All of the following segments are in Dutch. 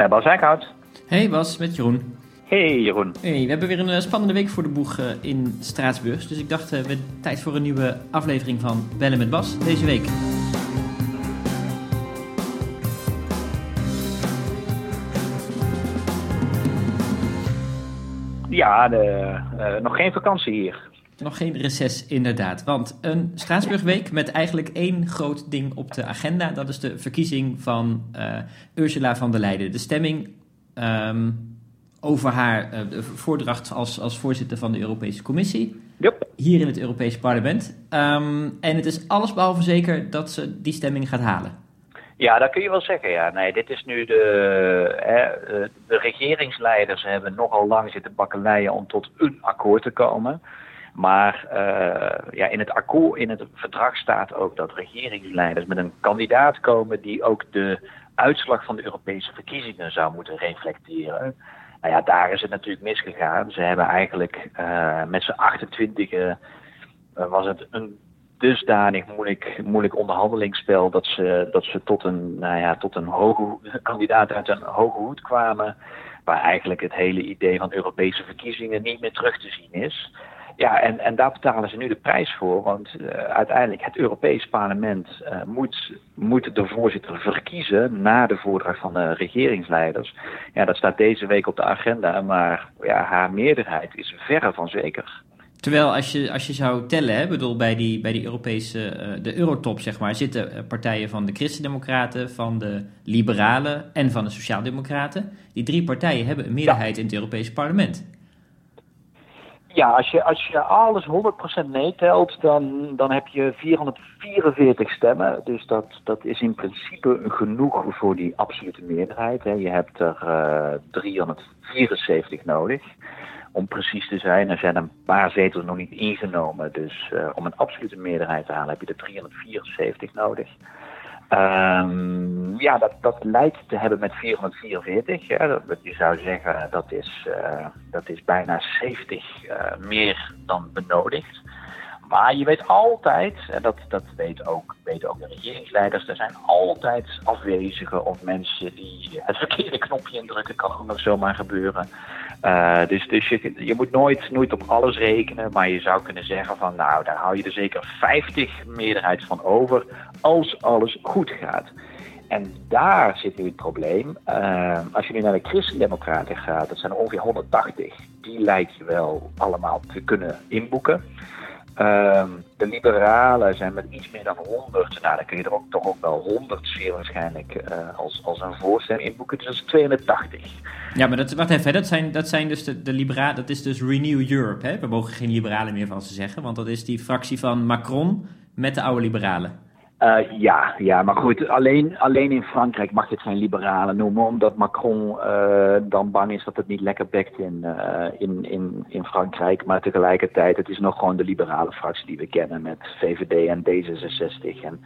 Met Bas Eickhout. Hey Bas, met Jeroen. Hey Jeroen. Hey, we hebben weer een eh, spannende week voor de boeg eh, in Straatsburg. Dus ik dacht, uh, we tijd voor een nieuwe aflevering van Bellen met Bas deze week. Ja, de, uh, nog geen vakantie hier. Nog geen reces, inderdaad. Want een Straatsburgweek met eigenlijk één groot ding op de agenda. Dat is de verkiezing van uh, Ursula van der Leyen. De stemming um, over haar uh, voordracht als, als voorzitter van de Europese Commissie. Yep. Hier in het Europees Parlement. Um, en het is allesbehalve zeker dat ze die stemming gaat halen. Ja, dat kun je wel zeggen. Ja. Nee, dit is nu de. Hè, de regeringsleiders hebben nogal lang zitten bakkeleien om tot een akkoord te komen. Maar uh, ja, in het akkoord, in het verdrag staat ook dat regeringsleiders met een kandidaat komen die ook de uitslag van de Europese verkiezingen zou moeten reflecteren. Nou ja, daar is het natuurlijk misgegaan. Ze hebben eigenlijk uh, met z'n 28 uh, was het een dusdanig moeilijk, moeilijk onderhandelingsspel dat ze, dat ze tot een, nou ja, tot een hoge kandidaat uit een hoge hoed kwamen. Waar eigenlijk het hele idee van Europese verkiezingen niet meer terug te zien is. Ja, en, en daar betalen ze nu de prijs voor. Want uh, uiteindelijk het Europees Parlement uh, moet, moet de voorzitter verkiezen na de voordracht van de regeringsleiders. Ja, dat staat deze week op de agenda, maar ja, haar meerderheid is verre van zeker. Terwijl als je, als je zou tellen, hè, bedoel, bij die, bij die Europese, uh, de Eurotop zeg maar, zitten partijen van de Christendemocraten, van de Liberalen en van de Sociaaldemocraten. Die drie partijen hebben een meerderheid ja. in het Europese parlement. Ja, als je, als je alles 100% meetelt, dan, dan heb je 444 stemmen. Dus dat, dat is in principe genoeg voor die absolute meerderheid. Hè. Je hebt er uh, 374 nodig, om precies te zijn. Er zijn een paar zetels nog niet ingenomen. Dus uh, om een absolute meerderheid te halen heb je er 374 nodig. Um, ja, dat, dat lijkt te hebben met 444. Ja, dat, je zou zeggen dat is, uh, dat is bijna 70 uh, meer dan benodigd. Maar je weet altijd, en dat, dat weet ook, weten ook de regeringsleiders, er zijn altijd afwezigen of mensen die het verkeerde knopje indrukken, kan ook nog zomaar gebeuren. Uh, dus dus je, je moet nooit, nooit op alles rekenen, maar je zou kunnen zeggen van nou, daar hou je er zeker 50 meerderheid van over als alles goed gaat. En daar zit nu het probleem. Uh, als je nu naar de Christendemocraten gaat, dat zijn er ongeveer 180, die lijkt je wel allemaal te kunnen inboeken. Uh, de liberalen zijn met iets meer dan 100. Nou, dan kun je er ook toch ook wel 100 zeer waarschijnlijk uh, als, als een voorstem inboeken. Dus dat is 280. Ja, maar dat, wacht even, dat zijn, dat zijn dus de, de liberalen, dat is dus Renew Europe. Hè? We mogen geen liberalen meer van ze zeggen, want dat is die fractie van Macron met de oude liberalen. Uh, ja, ja, maar goed, alleen, alleen in Frankrijk mag je het geen liberalen noemen, omdat Macron uh, dan bang is dat het niet lekker bekt in, uh, in, in, in Frankrijk. Maar tegelijkertijd, het is nog gewoon de liberale fractie die we kennen met VVD en D66 en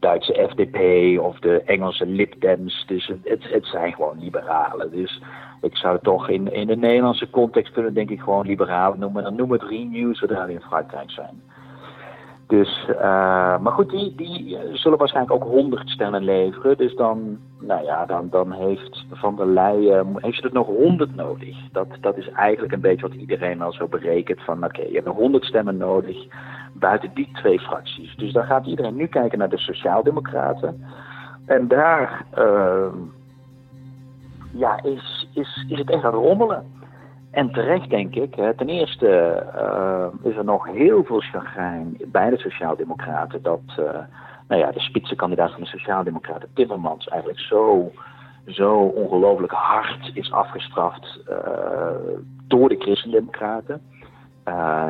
Duitse FDP of de Engelse Lib Dems. Dus het, het zijn gewoon liberalen. Dus ik zou toch in, in de Nederlandse context kunnen, denk ik, gewoon liberalen noemen. Dan noem het Renew zodra we in Frankrijk zijn. Dus, uh, maar goed, die, die zullen waarschijnlijk ook 100 stemmen leveren. Dus dan, nou ja, dan, dan heeft Van der Leyen heeft er nog 100 nodig. Dat, dat is eigenlijk een beetje wat iedereen al zo berekent. Van oké, je hebt nog 100 stemmen nodig buiten die twee fracties. Dus dan gaat iedereen nu kijken naar de Sociaaldemocraten. En daar uh, ja, is, is, is het echt aan rommelen. En terecht, denk ik. Ten eerste uh, is er nog heel veel chagrijn bij de Sociaaldemocraten dat uh, nou ja, de spitsenkandidaat van de Sociaaldemocraten, Timmermans, eigenlijk zo, zo ongelooflijk hard is afgestraft uh, door de Christendemocraten.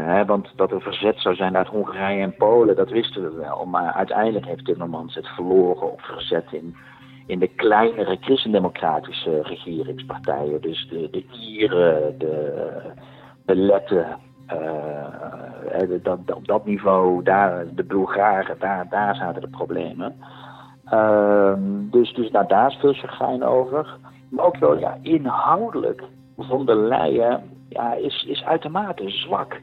Hè, want dat er verzet zou zijn uit Hongarije en Polen, dat wisten we wel. Maar uiteindelijk heeft Timmermans het verloren op verzet in in de kleinere christendemocratische regeringspartijen. Dus de, de Ieren, de, de Letten, dat, op dat niveau, daar, de Bulgaren, daar, daar zaten de problemen. Uh, dus dus nou, daar is veel chagrijn over. Maar ook wel ja, inhoudelijk, van der Leyen ja, is, is uitermate zwak.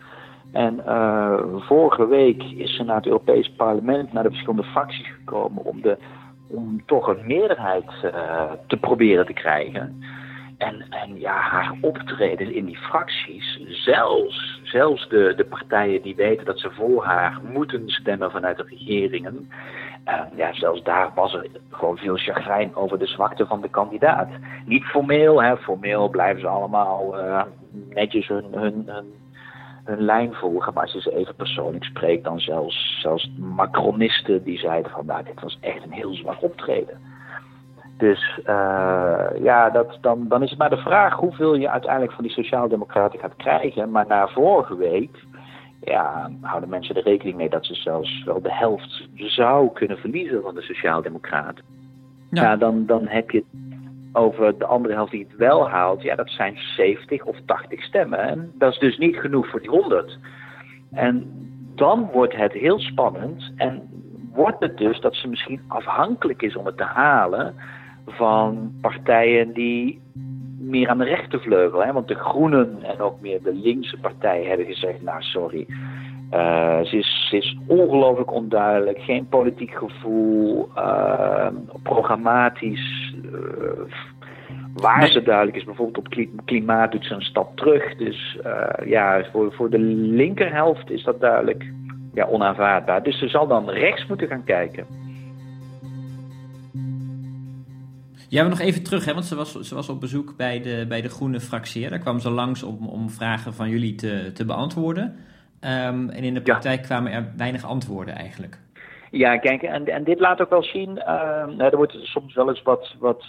En uh, vorige week is ze naar het Europees Parlement, naar de verschillende fracties gekomen om de om toch een meerderheid te proberen te krijgen. En, en ja, haar optreden in die fracties, zelfs, zelfs de, de partijen die weten dat ze voor haar moeten stemmen vanuit de regeringen, uh, ja, zelfs daar was er gewoon veel chagrijn over de zwakte van de kandidaat. Niet formeel, hè, formeel blijven ze allemaal uh, netjes hun, hun, hun, lijn volgen, maar als je ze even persoonlijk spreekt, dan zelfs, zelfs Macronisten die zeiden van, nou, dit was echt een heel zwak optreden. Dus uh, ja, dat, dan, dan is het maar de vraag hoeveel je uiteindelijk van die Sociaaldemocraten gaat krijgen. Maar na vorige week ja, houden mensen er rekening mee dat ze zelfs wel de helft zou kunnen verliezen van de Sociaaldemocraten. Ja. ja, dan, dan heb je over de andere helft die het wel haalt. Ja, dat zijn 70 of 80 stemmen. En dat is dus niet genoeg voor die 100. En dan wordt het heel spannend. En wordt het dus dat ze misschien afhankelijk is om het te halen van partijen die meer aan de rechtervleugel, hè, want de Groenen en ook meer de linkse partijen hebben gezegd, nou sorry, uh, ze, is, ze is ongelooflijk onduidelijk, geen politiek gevoel, uh, programmatisch. Uh, waar ze duidelijk is, bijvoorbeeld op klimaat doet ze een stap terug. Dus ja, voor, voor de linkerhelft is dat duidelijk ja, onaanvaardbaar. Dus ze zal dan rechts moeten gaan kijken. Ja, we nog even terug, hè, want ze was, ze was op bezoek bij de, bij de groene fractie. Daar kwam ze langs om, om vragen van jullie te, te beantwoorden. Um, en in de praktijk kwamen er weinig antwoorden eigenlijk. Ja, kijk, en, en dit laat ook wel zien. Uh, er wordt soms wel eens wat, wat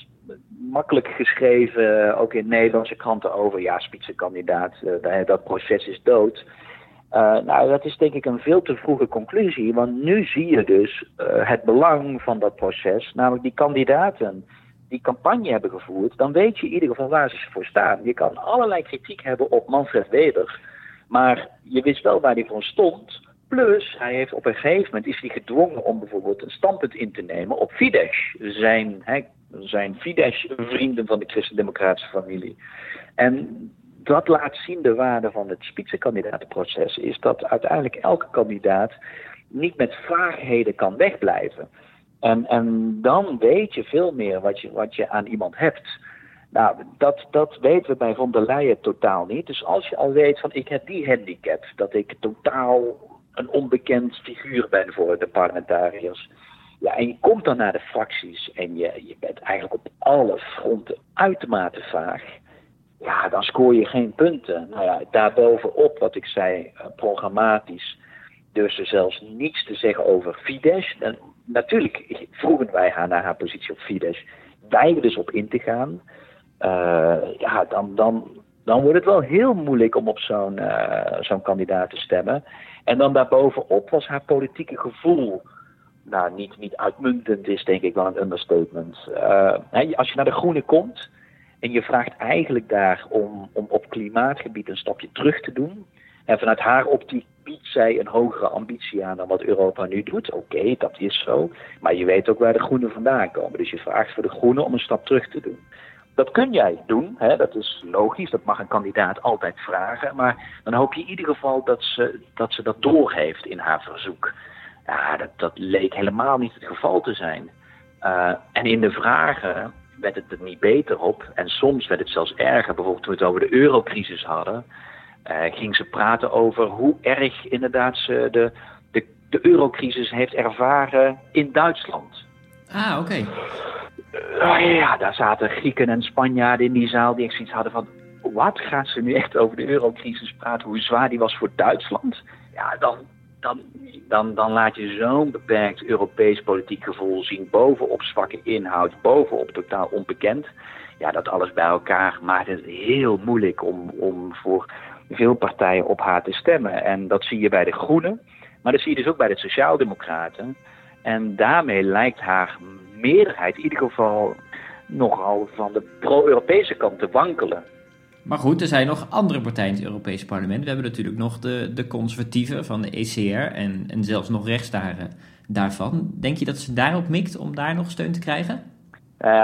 makkelijk geschreven, ook in Nederlandse kranten, over ja, spitsenkandidaat, uh, dat proces is dood. Uh, nou, dat is denk ik een veel te vroege conclusie, want nu zie je dus het belang van dat proces, namelijk die kandidaten die campagne hebben gevoerd, dan weet je in ieder geval waar ze voor staan. Je kan allerlei kritiek hebben op Manfred Weber, maar je wist wel waar hij voor stond. Plus, hij heeft op een gegeven moment is hij gedwongen om bijvoorbeeld een standpunt in te nemen op Fidesz, zijn, hè, zijn Fidesz-vrienden van de christendemocratische familie. En dat laat zien de waarde van het spitsenkandidatenproces, is dat uiteindelijk elke kandidaat niet met vaagheden kan wegblijven. En, en dan weet je veel meer wat je, wat je aan iemand hebt. Nou, dat, dat weten we bij Von der Leyen totaal niet. Dus als je al weet van ik heb die handicap, dat ik totaal een onbekend figuur ben voor de parlementariërs. Ja, en je komt dan naar de fracties en je, je bent eigenlijk op alle fronten uitermate vaag. Ja, dan scoor je geen punten. Nou ja, daarbovenop wat ik zei, eh, programmatisch durfde zelfs niets te zeggen over Fidesz. En natuurlijk vroegen wij haar naar haar positie op Fidesz. Weigerde dus op in te gaan. Uh, ja, dan, dan, dan wordt het wel heel moeilijk om op zo'n uh, zo'n kandidaat te stemmen. En dan daarbovenop was haar politieke gevoel. Nou, niet, niet uitmuntend is denk ik wel een understatement. Uh, als je naar de Groenen komt en je vraagt eigenlijk daar om, om op klimaatgebied een stapje terug te doen. En vanuit haar optiek biedt zij een hogere ambitie aan dan wat Europa nu doet. Oké, dat is zo. Maar je weet ook waar de groenen vandaan komen. Dus je vraagt voor de groenen om een stap terug te doen. Dat kun jij doen, hè? dat is logisch, dat mag een kandidaat altijd vragen. Maar dan hoop je in ieder geval dat ze dat, ze dat doorheeft in haar verzoek. Ja, dat, dat leek helemaal niet het geval te zijn. Uh, en in de vragen werd het er niet beter op. En soms werd het zelfs erger. Bijvoorbeeld toen we het over de eurocrisis hadden uh, ging ze praten over hoe erg inderdaad ze de, de, de eurocrisis heeft ervaren in Duitsland. Ah, oké. Uh, ja, daar zaten Grieken en Spanjaarden in die zaal die echt zoiets hadden van... Wat gaat ze nu echt over de eurocrisis praten? Hoe zwaar die was voor Duitsland? Ja, dan, dan, dan, dan laat je zo'n beperkt Europees politiek gevoel zien... bovenop zwakke inhoud, bovenop totaal onbekend. Ja, dat alles bij elkaar maakt het heel moeilijk om, om voor veel partijen op haar te stemmen. En dat zie je bij de Groenen, maar dat zie je dus ook bij de Sociaaldemocraten. En daarmee lijkt haar meerderheid in ieder geval nogal van de pro-Europese kant te wankelen. Maar goed, er zijn nog andere partijen in het Europese parlement. We hebben natuurlijk nog de, de conservatieven van de ECR en, en zelfs nog rechts daarvan. Denk je dat ze daarop mikt om daar nog steun te krijgen?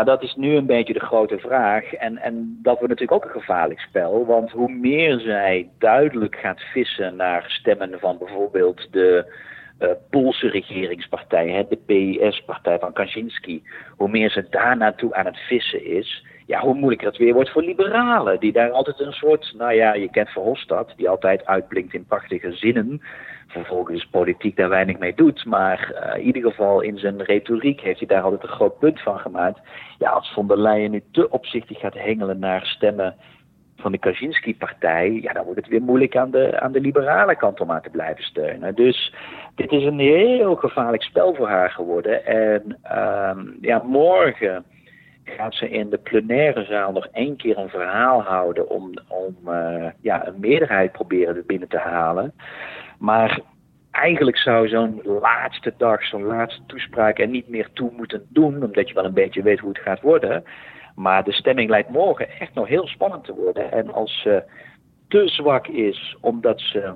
Dat is nu een beetje de grote vraag. En, en dat wordt natuurlijk ook een gevaarlijk spel. Want hoe meer zij duidelijk gaat vissen naar stemmen van bijvoorbeeld de, Poolse regeringspartij, hè, de PIS-partij van Kaczynski, hoe meer ze daar naartoe aan het vissen is, ja, hoe moeilijker het weer wordt voor liberalen. Die daar altijd een soort, nou ja, je kent Verhofstadt, die altijd uitblinkt in prachtige zinnen. Vervolgens politiek daar weinig mee doet. Maar uh, in ieder geval in zijn retoriek heeft hij daar altijd een groot punt van gemaakt. Ja, als von der Leyen nu te opzichtig gaat hengelen naar stemmen van de Kaczynski-partij, ja, dan wordt het weer moeilijk aan de, aan de liberale kant om aan te blijven steunen. Dus dit is een heel gevaarlijk spel voor haar geworden. En um, ja, morgen gaat ze in de plenaire zaal nog één keer een verhaal houden om, om uh, ja, een meerderheid proberen binnen te halen. Maar eigenlijk zou zo'n laatste dag, zo'n laatste toespraak er niet meer toe moeten doen, omdat je wel een beetje weet hoe het gaat worden. Maar de stemming lijkt morgen echt nog heel spannend te worden. En als ze te zwak is, omdat ze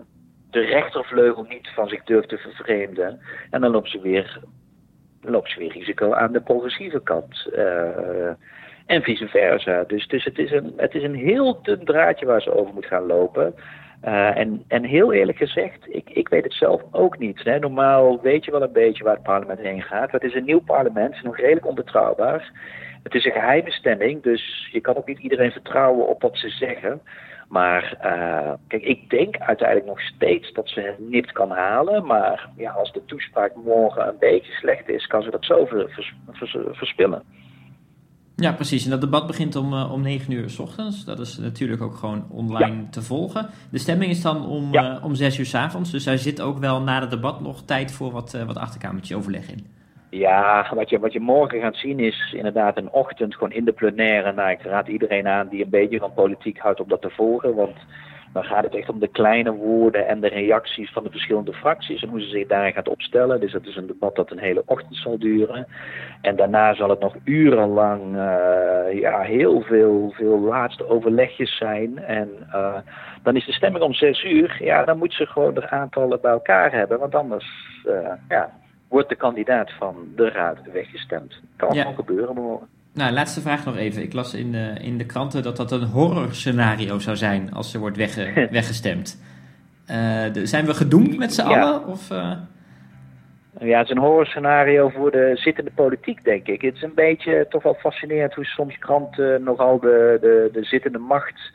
de rechtervleugel niet van zich durft te vervreemden, en dan loopt ze weer, ze weer risico aan de progressieve kant. Uh, en vice versa. Dus, dus het, is een, het is een heel dun draadje waar ze over moet gaan lopen. Uh, en, en heel eerlijk gezegd, ik, ik weet het zelf ook niet. Hè. Normaal weet je wel een beetje waar het parlement heen gaat. Het is een nieuw parlement, het nog redelijk onbetrouwbaar. Het is een geheime stemming, dus je kan ook niet iedereen vertrouwen op wat ze zeggen. Maar uh, kijk, ik denk uiteindelijk nog steeds dat ze het niet kan halen. Maar ja, als de toespraak morgen een beetje slecht is, kan ze dat zo vers, vers, verspillen. Ja, precies. En dat debat begint om, uh, om 9 uur s ochtends. Dat is natuurlijk ook gewoon online ja. te volgen. De stemming is dan om, ja. uh, om 6 uur s avonds. Dus daar zit ook wel na het debat nog tijd voor wat, wat achterkamertje overleg in. Ja, wat je, wat je morgen gaat zien is inderdaad een ochtend gewoon in de plenaire. Nou, ik raad iedereen aan die een beetje van politiek houdt om dat te volgen. Want dan gaat het echt om de kleine woorden en de reacties van de verschillende fracties en hoe ze zich daarin gaat opstellen. Dus dat is een debat dat een hele ochtend zal duren. En daarna zal het nog urenlang uh, ja, heel veel, veel laatste overlegjes zijn. En uh, dan is de stemming om zes uur. Ja, dan moet ze gewoon de aantallen bij elkaar hebben. Want anders uh, ja, wordt de kandidaat van de raad weggestemd. Kan ja. gewoon gebeuren morgen. Nou, laatste vraag nog even. Ik las in de, in de kranten dat dat een horrorscenario zou zijn als ze wordt wegge, weggestemd. Uh, de, zijn we gedoemd met z'n ja. allen? Of, uh... Ja, het is een horrorscenario voor de zittende politiek, denk ik. Het is een beetje toch wel fascinerend hoe soms kranten nogal de, de, de zittende macht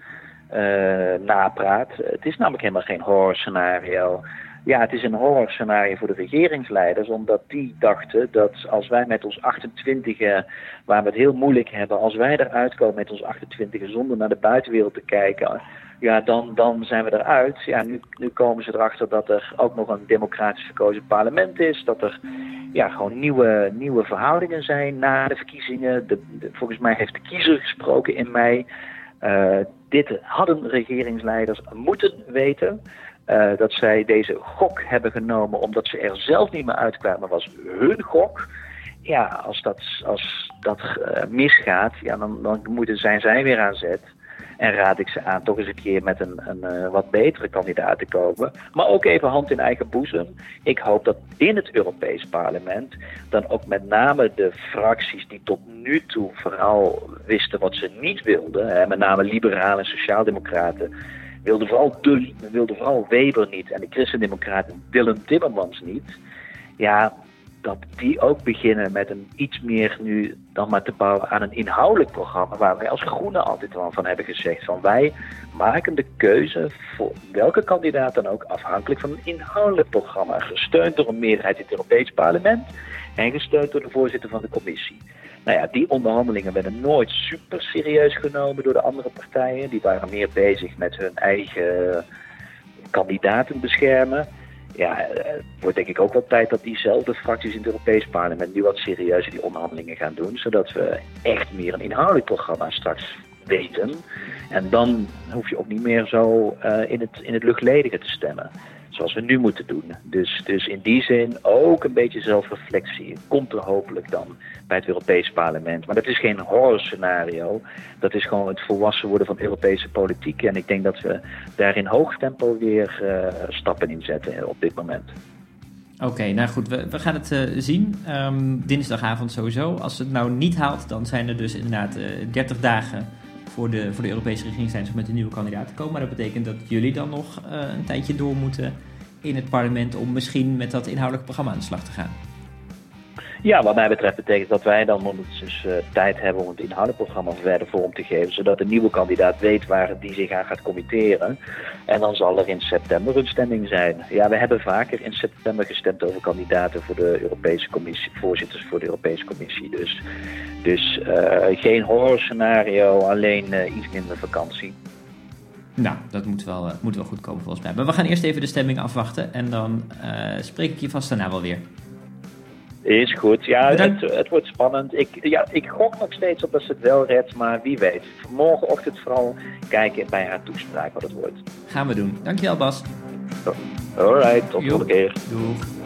uh, napraat. Het is namelijk helemaal geen horrorscenario. Ja, het is een horrorscenario voor de regeringsleiders, omdat die dachten dat als wij met ons 28, waar we het heel moeilijk hebben, als wij eruit komen met ons 28 zonder naar de buitenwereld te kijken, ja, dan, dan zijn we eruit. Ja, nu, nu komen ze erachter dat er ook nog een democratisch verkozen parlement is, dat er ja, gewoon nieuwe, nieuwe verhoudingen zijn na de verkiezingen. De, volgens mij heeft de kiezer gesproken in mei. Uh, dit hadden regeringsleiders moeten weten. Uh, dat zij deze gok hebben genomen omdat ze er zelf niet meer uitkwamen, was hun gok. Ja, als dat, als dat uh, misgaat, ja, dan, dan moeten, zijn zij weer aan zet. En raad ik ze aan toch eens een keer met een, een uh, wat betere kandidaat te komen. Maar ook even hand in eigen boezem. Ik hoop dat in het Europees Parlement dan ook met name de fracties die tot nu toe vooral wisten wat ze niet wilden, hè, met name liberalen en sociaaldemocraten wilde vooral, de, wilde vooral Weber niet en de christendemocraten Dylan Timmermans niet. Ja, dat die ook beginnen met een iets meer nu dan maar te bouwen aan een inhoudelijk programma. Waar wij als Groenen altijd wel van hebben gezegd. Van wij maken de keuze voor welke kandidaat dan ook afhankelijk van een inhoudelijk programma. Gesteund door een meerderheid in het Europees parlement en gesteund door de voorzitter van de commissie. Nou ja, die onderhandelingen werden nooit super serieus genomen door de andere partijen. Die waren meer bezig met hun eigen kandidaten beschermen. Ja, het wordt denk ik ook wel tijd dat diezelfde fracties in het Europees Parlement nu wat serieuzer die onderhandelingen gaan doen. Zodat we echt meer een inhoudelijk programma straks weten. En dan hoef je ook niet meer zo uh, in, het, in het luchtledige te stemmen zoals we nu moeten doen. Dus, dus in die zin ook een beetje zelfreflectie. Komt er hopelijk dan bij het Europees Parlement. Maar dat is geen horrorscenario. Dat is gewoon het volwassen worden van Europese politiek. En ik denk dat we daar in hoog tempo weer uh, stappen in zetten op dit moment. Oké, nou goed, we, we gaan het uh, zien. Um, dinsdagavond sowieso. Als het nou niet haalt, dan zijn er dus inderdaad uh, 30 dagen voor de, voor de Europese regeringsleiders met een nieuwe kandidaat te komen. Maar dat betekent dat jullie dan nog uh, een tijdje door moeten in het parlement om misschien met dat inhoudelijke programma aan de slag te gaan. Ja, wat mij betreft betekent dat wij dan dus uh, tijd hebben om het inhoudelijk programma verder vorm te geven, zodat de nieuwe kandidaat weet waar die zich aan gaat committeren. En dan zal er in september een stemming zijn. Ja, we hebben vaker in september gestemd over kandidaten voor de Europese Commissie, voorzitters voor de Europese Commissie. Dus, dus uh, geen horrorscenario, alleen uh, iets minder vakantie. Nou, dat moet wel, moet wel goed komen volgens mij. Maar we gaan eerst even de stemming afwachten en dan spreek ik je vast daarna wel weer. Is goed. Ja, het, het, wordt spannend. Ik, ja, ik gok nog steeds op dat ze het wel redt, maar wie weet. Morgenochtend vooral kijken bij haar toespraak wat het wordt. Gaan we doen. Dankjewel Bas. Alright, tot de volgende keer. Doeg.